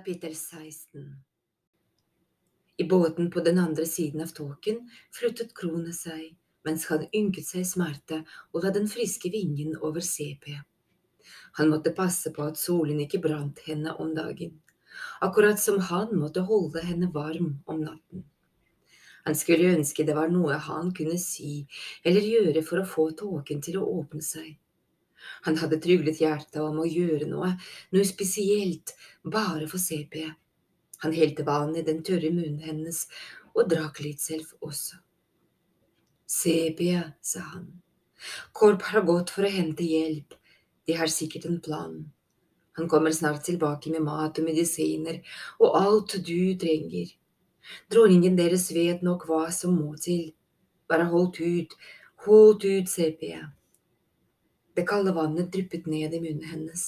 Kapittel 16 I båten på den andre siden av tåken flyttet Krone seg mens han ynket seg i smerte og la den friske vingen over CP. Han måtte passe på at solen ikke brant henne om dagen, akkurat som han måtte holde henne varm om natten. Han skulle ønske det var noe han kunne si eller gjøre for å få tåken til å åpne seg. Han hadde tryglet hjertet om å gjøre noe, noe spesielt, bare for CP. Han helte vann i den tørre munnen hennes og drakk litt selv også. Sepia, sa han. Korp har gått for å hente hjelp. De har sikkert en plan. Han kommer snart tilbake med mat og medisiner og alt du trenger. Dronningen deres vet nok hva som må til. Bare holdt ut, holdt ut, Sepia. Det kalde vannet dryppet ned i munnen hennes.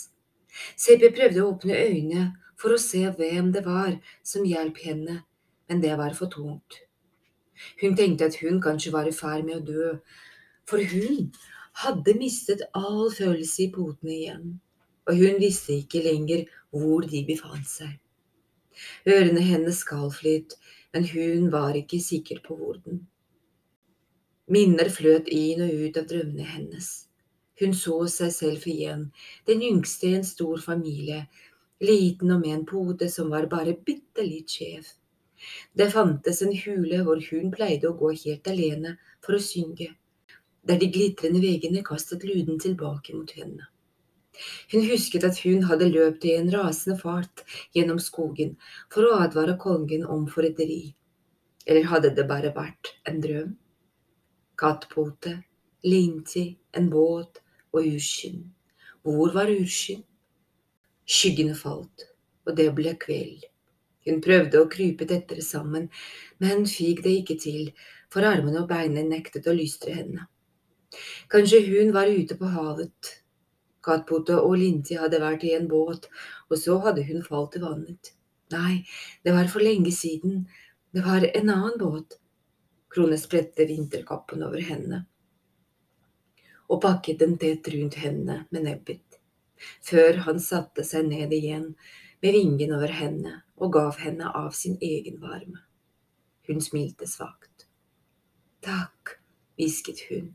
CP prøvde å åpne øynene for å se hvem det var som hjalp henne, men det var for tungt. Hun tenkte at hun kanskje var i ferd med å dø, for hun hadde mistet all følelse i potene igjen, og hun visste ikke lenger hvor de befant seg. Ørene hennes skalv litt, men hun var ikke sikker på hvordan. Minner fløt inn og ut av drømmene hennes. Hun så seg selv igjen, den yngste i en stor familie, liten og med en pode som var bare bitte litt skjev. Det fantes en hule hvor hun pleide å gå helt alene for å synge, der de glitrende veggene kastet luden tilbake mot henne. Hun husket at hun hadde løpt i en rasende fart gjennom skogen for å advare kongen om forræderi. Eller hadde det bare vært en drøm? Kattpote, linti, en båt, og urskinn. Hvor var urskinn? Skyggene falt, og det ble kveld. Hun prøvde å krype tettere sammen, men fikk det ikke til, for armene og beina nektet å lystre henne. Kanskje hun var ute på havet. Katpote og Linti hadde vært i en båt, og så hadde hun falt i vannet. Nei, det var for lenge siden, det var en annen båt. Krone spredte vinterkappen over henne og pakket den tett rundt henne med nebbet, før han satte seg ned igjen med vingen over henne og gav henne av sin egen varme. Hun smilte svakt. Takk, hvisket hun,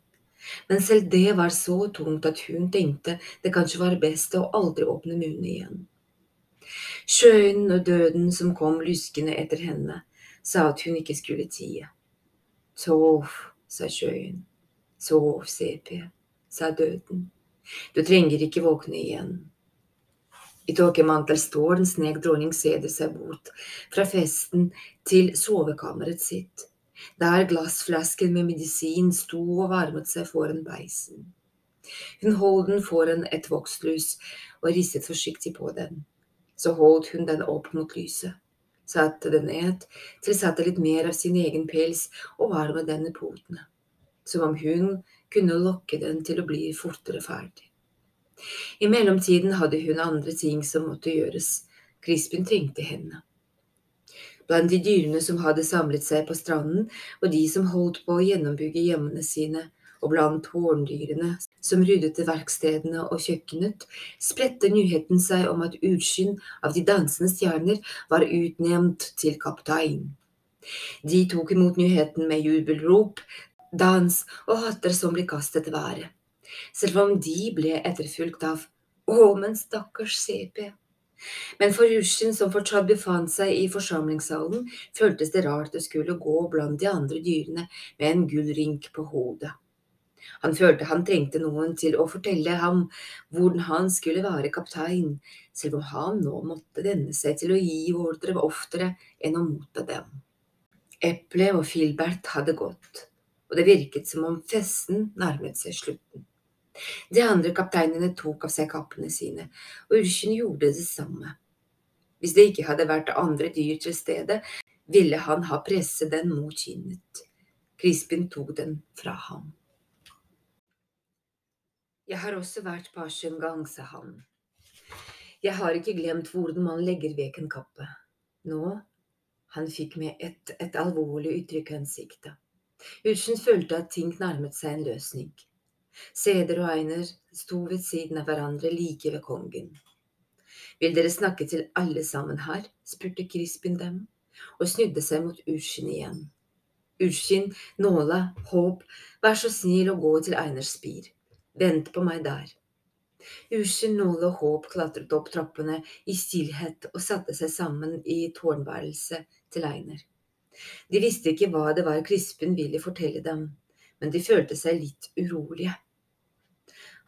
men selv det var så tungt at hun tenkte det kanskje var best å aldri åpne munnen igjen. Sjøen og døden som kom luskende etter henne, sa at hun ikke skulle tie. Tov, sa sjøen. Sov, CP sa døden. Du trenger ikke våkne igjen. I tåkemantelsstålen snek dronning Seder seg bort fra festen til sovekammeret sitt, der glassflasken med medisin sto og varmet seg foran beisen. Hun holdt den foran et vokslus og ristet forsiktig på den. Så holdt hun den opp mot lyset, satte den ned, tilsatte litt mer av sin egen pels og varmet den i potene, som om hun kunne lokke den til å bli fortere ferdig. I mellomtiden hadde hun andre ting som måtte gjøres, Crispin trengte henne. Blant de dyrene som hadde samlet seg på stranden, og de som holdt på å gjennombygge hjemmene sine, og blant horndyrene som ryddet verkstedene og kjøkkenet, spredte nyheten seg om at Utskinn av de dansende stjerner var utnevnt til kaptein. De tok imot nyheten med jubelrop, dans og hatter som ble kastet i været, selv om de ble etterfulgt av Å, men stakkars CP. Men for Rushin, som fortsatt befant seg i forsamlingssalen, føltes det rart å skulle gå blant de andre dyrene med en gullrink på hodet. Han følte han trengte noen til å fortelle ham hvordan han skulle være kaptein, selv om han nå måtte venne seg til å gi ordre oftere enn å motta dem. Eplet og Filbert hadde gått og det virket som om festen nærmet seg slutten. De andre kapteinene tok av seg kappene sine, og Urkin gjorde det samme. Hvis det ikke hadde vært andre dyr til stede, ville han ha presset den mot kinnet. Crispin tok den fra ham. Jeg har også vært på en gang, sa han. Jeg har ikke glemt hvordan man legger vekk en kappe. Nå, han fikk med et, et alvorlig uttrykk i ansiktet. Ursen følte at ting nærmet seg en løsning. Seder og Einer sto ved siden av hverandre like ved kongen. Vil dere snakke til alle sammen her? spurte Crispin dem, og snudde seg mot Urskinn igjen. Urskinn, Nåla, Håp, vær så snill å gå til Einers spir. Vent på meg der. Urskinn, Nåla og Håp klatret opp trappene i stillhet og satte seg sammen i tårnværelset til Einer. De visste ikke hva det var Krispen ville fortelle dem, men de følte seg litt urolige.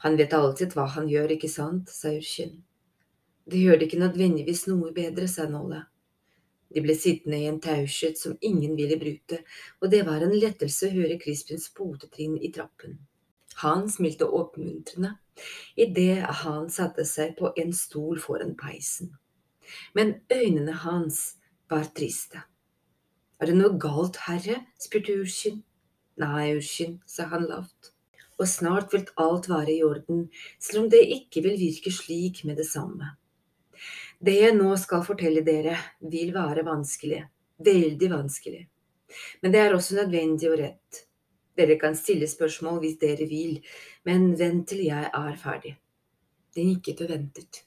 Han vet alltid hva han gjør, ikke sant, sa Urskinn. Det gjør det ikke nødvendigvis noe bedre, sa Nolle. De ble sittende i en taushet som ingen ville bryte, og det var en lettelse å høre krispens potetrinn i trappen. Han smilte oppmuntrende idet han satte seg på en stol foran peisen, men øynene hans var triste. Er det noe galt, herre? spurte Urskinn. Nei, Urskinn, sa han lavt, og snart vil alt være i orden, selv om det ikke vil virke slik med det samme. Det jeg nå skal fortelle dere, vil være vanskelig, veldig vanskelig, men det er også nødvendig og rett. Dere kan stille spørsmål hvis dere vil, men vent til jeg er ferdig. De nikket og ventet.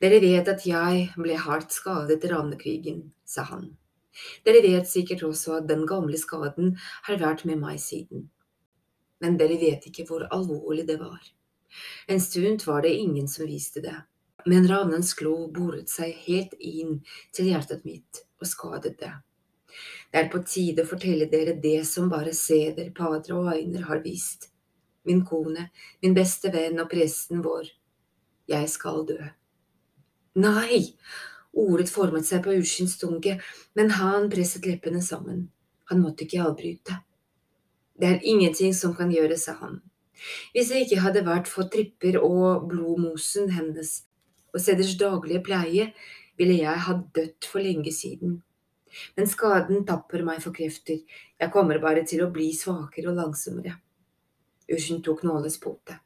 Dere vet at jeg ble hardt skadet i ranekrigen, sa han. Dere vet sikkert også at den gamle skaden har vært med meg siden. Men dere vet ikke hvor alvorlig det var. En stund var det ingen som visste det, men ravnens klo boret seg helt inn til hjertet mitt og skadet det. Det er på tide å fortelle dere det som bare Seder, Padre og Ainer har visst. Min kone, min beste venn og presten vår. Jeg skal dø. Nei! Ordet formet seg på Urskinns tunge, men han presset leppene sammen. Han måtte ikke avbryte. Det er ingenting som kan gjøres, sa han. Hvis jeg ikke hadde vært for tripper og blodmosen hennes, og Seders daglige pleie, ville jeg ha dødd for lenge siden. Men skaden tapper meg for krefter, jeg kommer bare til å bli svakere og langsommere. Ursen tok Nåles pote.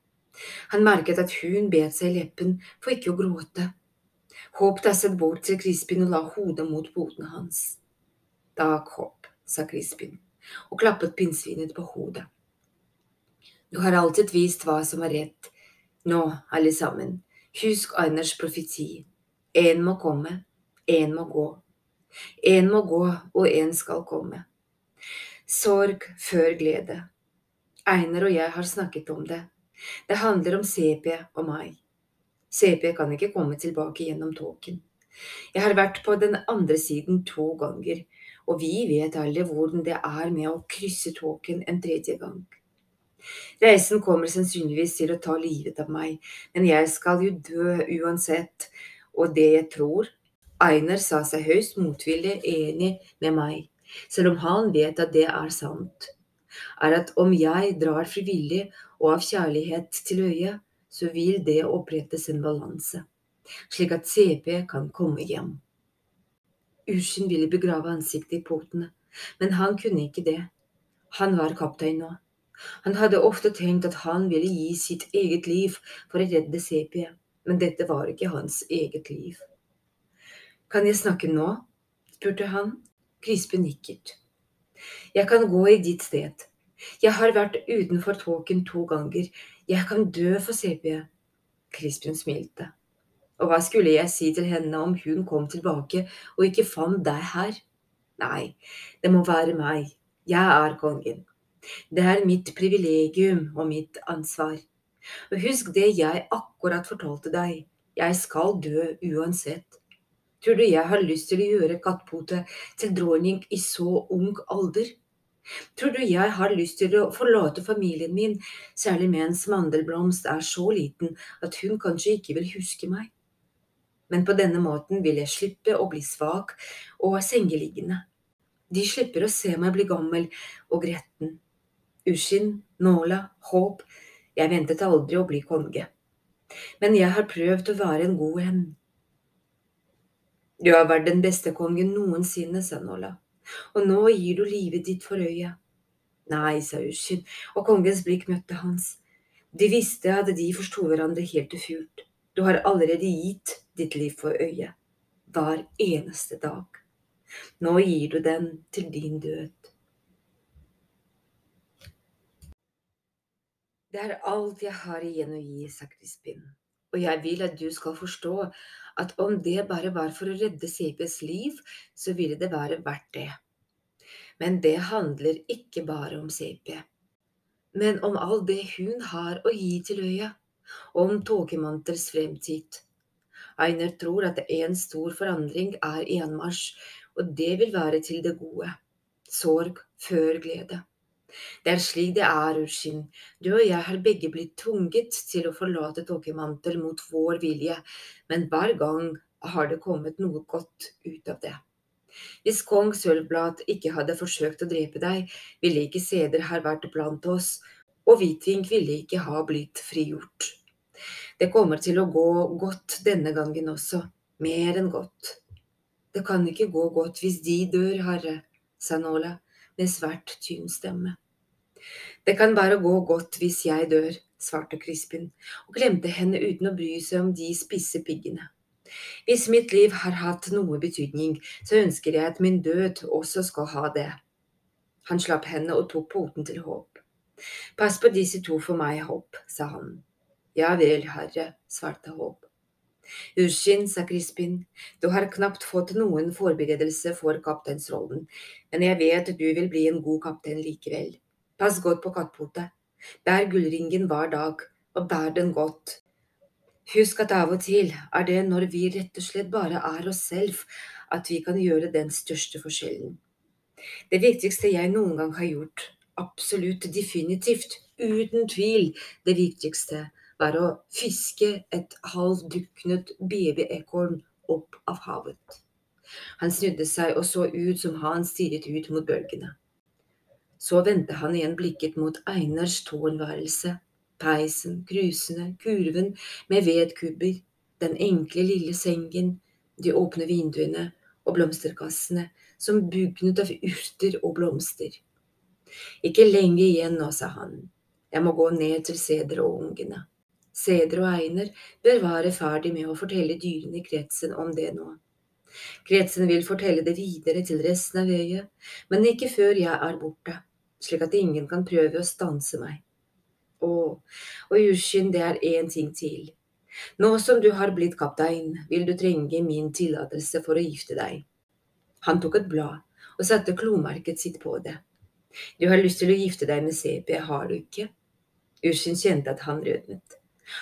Han merket at hun bet seg i leppen for ikke å gråte. Håp tasset bort til Crispin og la hodet mot potene hans. Takk, Håp, sa Crispin og klappet pinnsvinet på hodet. Du har alltid vist hva som er rett. Nå, alle sammen, Husk Einers profeti. Én må komme, én må gå. Én må gå, og én skal komme. Sorg før glede. Einar og jeg har snakket om det. Det handler om CP og meg. CP kan ikke komme tilbake gjennom tåken. Jeg har vært på den andre siden to ganger, og vi vet alle hvordan det er med å krysse tåken en tredje gang. Reisen kommer sannsynligvis til å ta livet av meg, men jeg skal jo dø uansett, og det jeg tror Einar sa seg høyst motvillig enig med meg, selv om han vet at det er sant, er at om jeg drar frivillig og av kjærlighet til øyet, så vil det opprettes en balanse, slik at CP kan komme hjem. Ursin ville begrave ansiktet i potene, men han kunne ikke det. Han var kaptein nå. Han hadde ofte tenkt at han ville gi sitt eget liv for å redde CP, men dette var ikke hans eget liv. Kan jeg snakke nå? spurte han. Krispe nikket. Jeg kan gå i ditt sted. Jeg har vært utenfor tåken to ganger. Jeg kan dø for Sepie. Crispin smilte. Og hva skulle jeg si til henne om hun kom tilbake og ikke fant deg her? Nei, det må være meg. Jeg er kongen. Det er mitt privilegium og mitt ansvar. Og husk det jeg akkurat fortalte deg, jeg skal dø uansett. Tror du jeg har lyst til å gjøre Kattpote til dronning i så ung alder? Tror du jeg har lyst til å forlate familien min, særlig mens Mandelblomst er så liten at hun kanskje ikke vil huske meg? Men på denne måten vil jeg slippe å bli svak og sengeliggende. De slipper å se meg bli gammel og gretten uskinn, nåla, håp, jeg ventet aldri å bli konge. Men jeg har prøvd å være en god en. Du har vært den beste kongen noensinne, sa Nåla, og nå gir du livet ditt for øya. Nei, sa Ushin, og kongens blikk møtte hans. De visste at de forsto hverandre helt ufult. Du har allerede gitt ditt liv for øyet. Hver eneste dag. Nå gir du den til din død. Det er alt jeg har igjen å gi, sa Crispin, og jeg vil at du skal forstå at om det bare var for å redde CPs liv, så ville det være verdt det. Men det handler ikke bare om CP, men om all det hun har å gi til øya, om Tåkemanters fremtid. Einer tror at en stor forandring er enmarsj, og det vil være til det gode. Sorg før glede. Det er slik det er, Ushin. Du og jeg har begge blitt tvunget til å forlate Tåkemantel mot vår vilje, men hver gang har det kommet noe godt ut av det. Hvis kong Sølvblad ikke hadde forsøkt å drepe deg, ville ikke Seder ha vært blant oss, og Hvitvink ville ikke ha blitt frigjort. Det kommer til å gå godt denne gangen også, mer enn godt. Det kan ikke gå godt hvis de dør, herre, sa Nåla med svært tynn stemme. Det kan bare gå godt hvis jeg dør, svarte Crispin og glemte henne uten å bry seg om de spisse piggene. Hvis mitt liv har hatt noe betydning, så ønsker jeg at min død også skal ha det. Han slapp henne og tok poten til Håp. Pass på disse to for meg, Håp, sa han. Ja vel, herre, svarte Håp. Uskin, sa Crispin, du har knapt fått noen forberedelse for kapteinsrollen, men jeg vet du vil bli en god kaptein likevel. Pass godt på kattpotet. Bær gullringen hver dag, og bær den godt. Husk at av og til er det når vi rett og slett bare er oss selv, at vi kan gjøre den største forskjellen. Det viktigste jeg noen gang har gjort, absolutt definitivt, uten tvil, det viktigste var å fiske et halvduknet babyekorn opp av havet. Han snudde seg og så ut som han stirret ut mot bølgene. Så vendte han igjen blikket mot Einars tårnværelse, peisen, krusene, kurven med vedkubber, den enkle lille sengen, de åpne vinduene og blomsterkassene som bugnet av urter og blomster. Ikke lenge igjen nå, sa han, jeg må gå ned til Seder og ungene. Seder og Einer bør være ferdig med å fortelle dyrene i kretsen om det nå. Kretsen vil fortelle det videre til resten av øyet, men ikke før jeg er borte slik at ingen kan prøve å stanse meg. Å, og Yushin, det er én ting til. Nå som du har blitt kaptein, vil du trenge min tillatelse for å gifte deg. Han tok et blad og satte klomerket sitt på det. Du har lyst til å gifte deg med CP, har du ikke? Ushin kjente at han rødmet.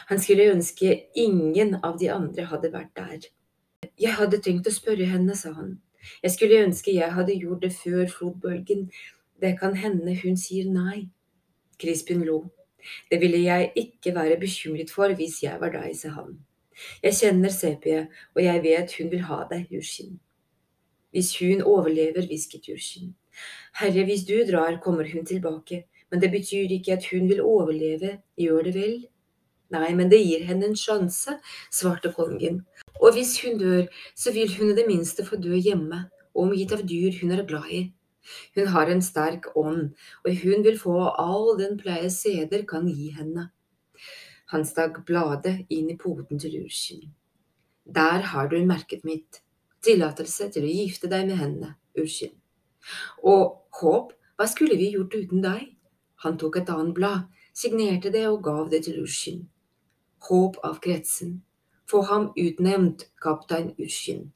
Han skulle ønske ingen av de andre hadde vært der. Jeg hadde tenkt å spørre henne, sa han. Jeg skulle ønske jeg hadde gjort det før flodbølgen, det kan hende hun sier nei. Crispin lo. Det ville jeg ikke være bekymret for hvis jeg var deg, sa han. Jeg kjenner Sepie, og jeg vet hun vil ha deg, Yushin. Hvis hun overlever, hvisket Yushin. Herre, hvis du drar, kommer hun tilbake, men det betyr ikke at hun vil overleve, gjør det vel? Nei, men det gir henne en sjanse, svarte kongen, og hvis hun dør, så vil hun i det minste få dø hjemme, omgitt av dyr hun er glad i. Hun har en sterk ånd, og hun vil få all den pleie seder kan gi henne. Han stakk bladet inn i poten til Urskin. Der har du merket mitt. Tillatelse til å gifte deg med henne, Urskin. Og håp, hva skulle vi gjort uten deg? Han tok et annet blad, signerte det og gav det til Urskin. Håp av kretsen. Få ham utnevnt kaptein Urskin.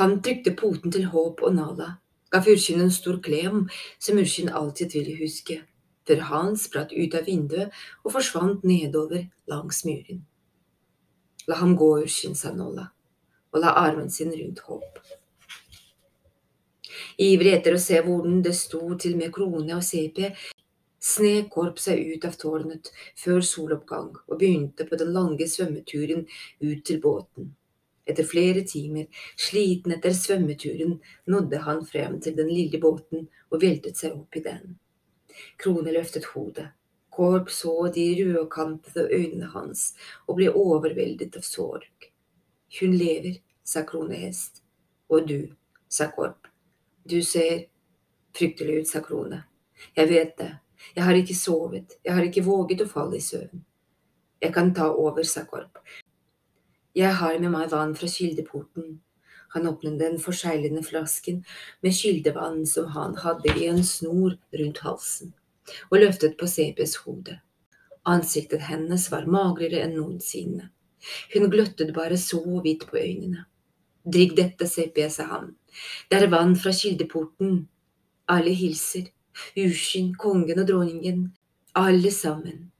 Han trykte poten til Håp og Nala ga Furkinn en stor klem som Urskin alltid ville huske, før han spratt ut av vinduet og forsvant nedover langs muren. La ham gå, Urskin, sa Nolla, og la armen sin rundt Håp. Ivrig etter å se hvordan det sto til med Krone og CP, snek Korp seg ut av tårnet før soloppgang og begynte på den lange svømmeturen ut til båten. Etter flere timer, sliten etter svømmeturen, nådde han frem til den lille båten og veltet seg opp i den. Krone løftet hodet. Korp så de rødkantede øynene hans og ble overveldet av sorg. Hun lever, sa Kronehest. Og du, sa Korp. Du ser fryktelig ut, sa Krone. Jeg vet det. Jeg har ikke sovet, jeg har ikke våget å falle i søvn. Jeg kan ta over, sa Korp. Jeg har med meg vann fra kildeporten. Han åpnet den forseglende flasken med kildevann som han hadde i en snor rundt halsen, og løftet på CPs hode. Ansiktet hennes var magrere enn noensinne. Hun gløttet bare så vidt på øynene. Drikk dette, CP, sa han. Det er vann fra kildeporten. Alle hilser. Ushin, kongen og dronningen. Alle sammen.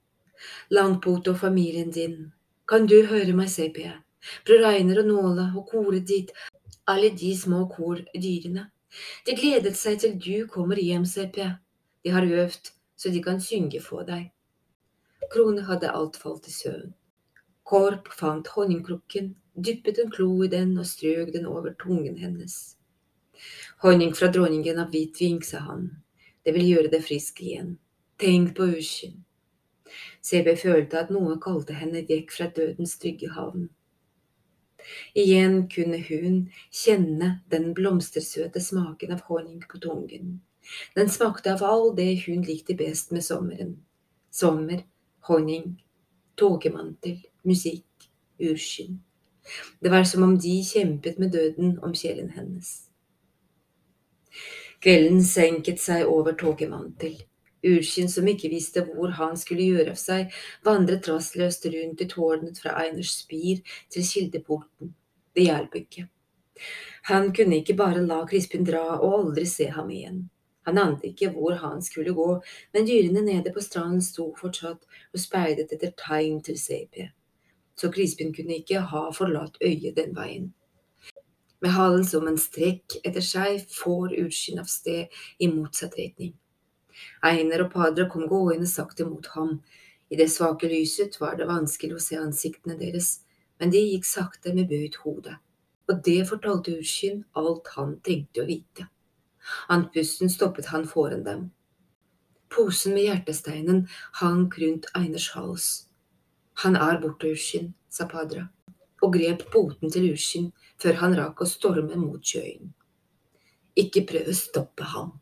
Langpote og familien din. Kan du høre meg, Sepie? Bror Reiner og Nåla og koret ditt, alle de små kordyrene. De gledet seg til du kommer hjem, CP. De har øvd, så de kan synge for deg. Krone hadde alt falt i søvn. Korp fant honningkrukken, dyppet en klo i den og strøk den over tungen hennes. Honning fra dronningen av hvit vink, sa han. Det vil gjøre deg frisk igjen. Tenk på Ushin. CB følte at noe kalte henne vekk fra dødens trygge havn. Igjen kunne hun kjenne den blomstersøte smaken av honning på tungen. Den smakte av all det hun likte best med sommeren. Sommer, honning, tåkemantel, musikk, urskinn. Det var som om de kjempet med døden om sjelen hennes. Kvelden senket seg over tåkemantel. Urskinn som ikke visste hvor han skulle gjøre av seg, vandret rastløst rundt i tårnet fra Einers spir til kildeporten. Det hjalp ikke. Han kunne ikke bare la Crispin dra og aldri se ham igjen. Han ante ikke hvor han skulle gå, men dyrene nede på stranden sto fortsatt og speidet etter tegn til CP. Så Crispin kunne ikke ha forlatt øyet den veien. Med halen som en strekk etter seg får Urskinn av sted i motsatt retning. Einer og Padre kom gående sakte mot ham. I det svake lyset var det vanskelig å se ansiktene deres, men de gikk sakte med bøyd hode. Og det fortalte Urskin alt han trengte å vite. Andpusten stoppet han foran dem. Posen med hjertesteinen hang rundt Einers hals. Han er borte, Urskin, sa Padra, og grep poten til Urskin før han rakk å storme mot sjøen. Ikke prøv å stoppe ham,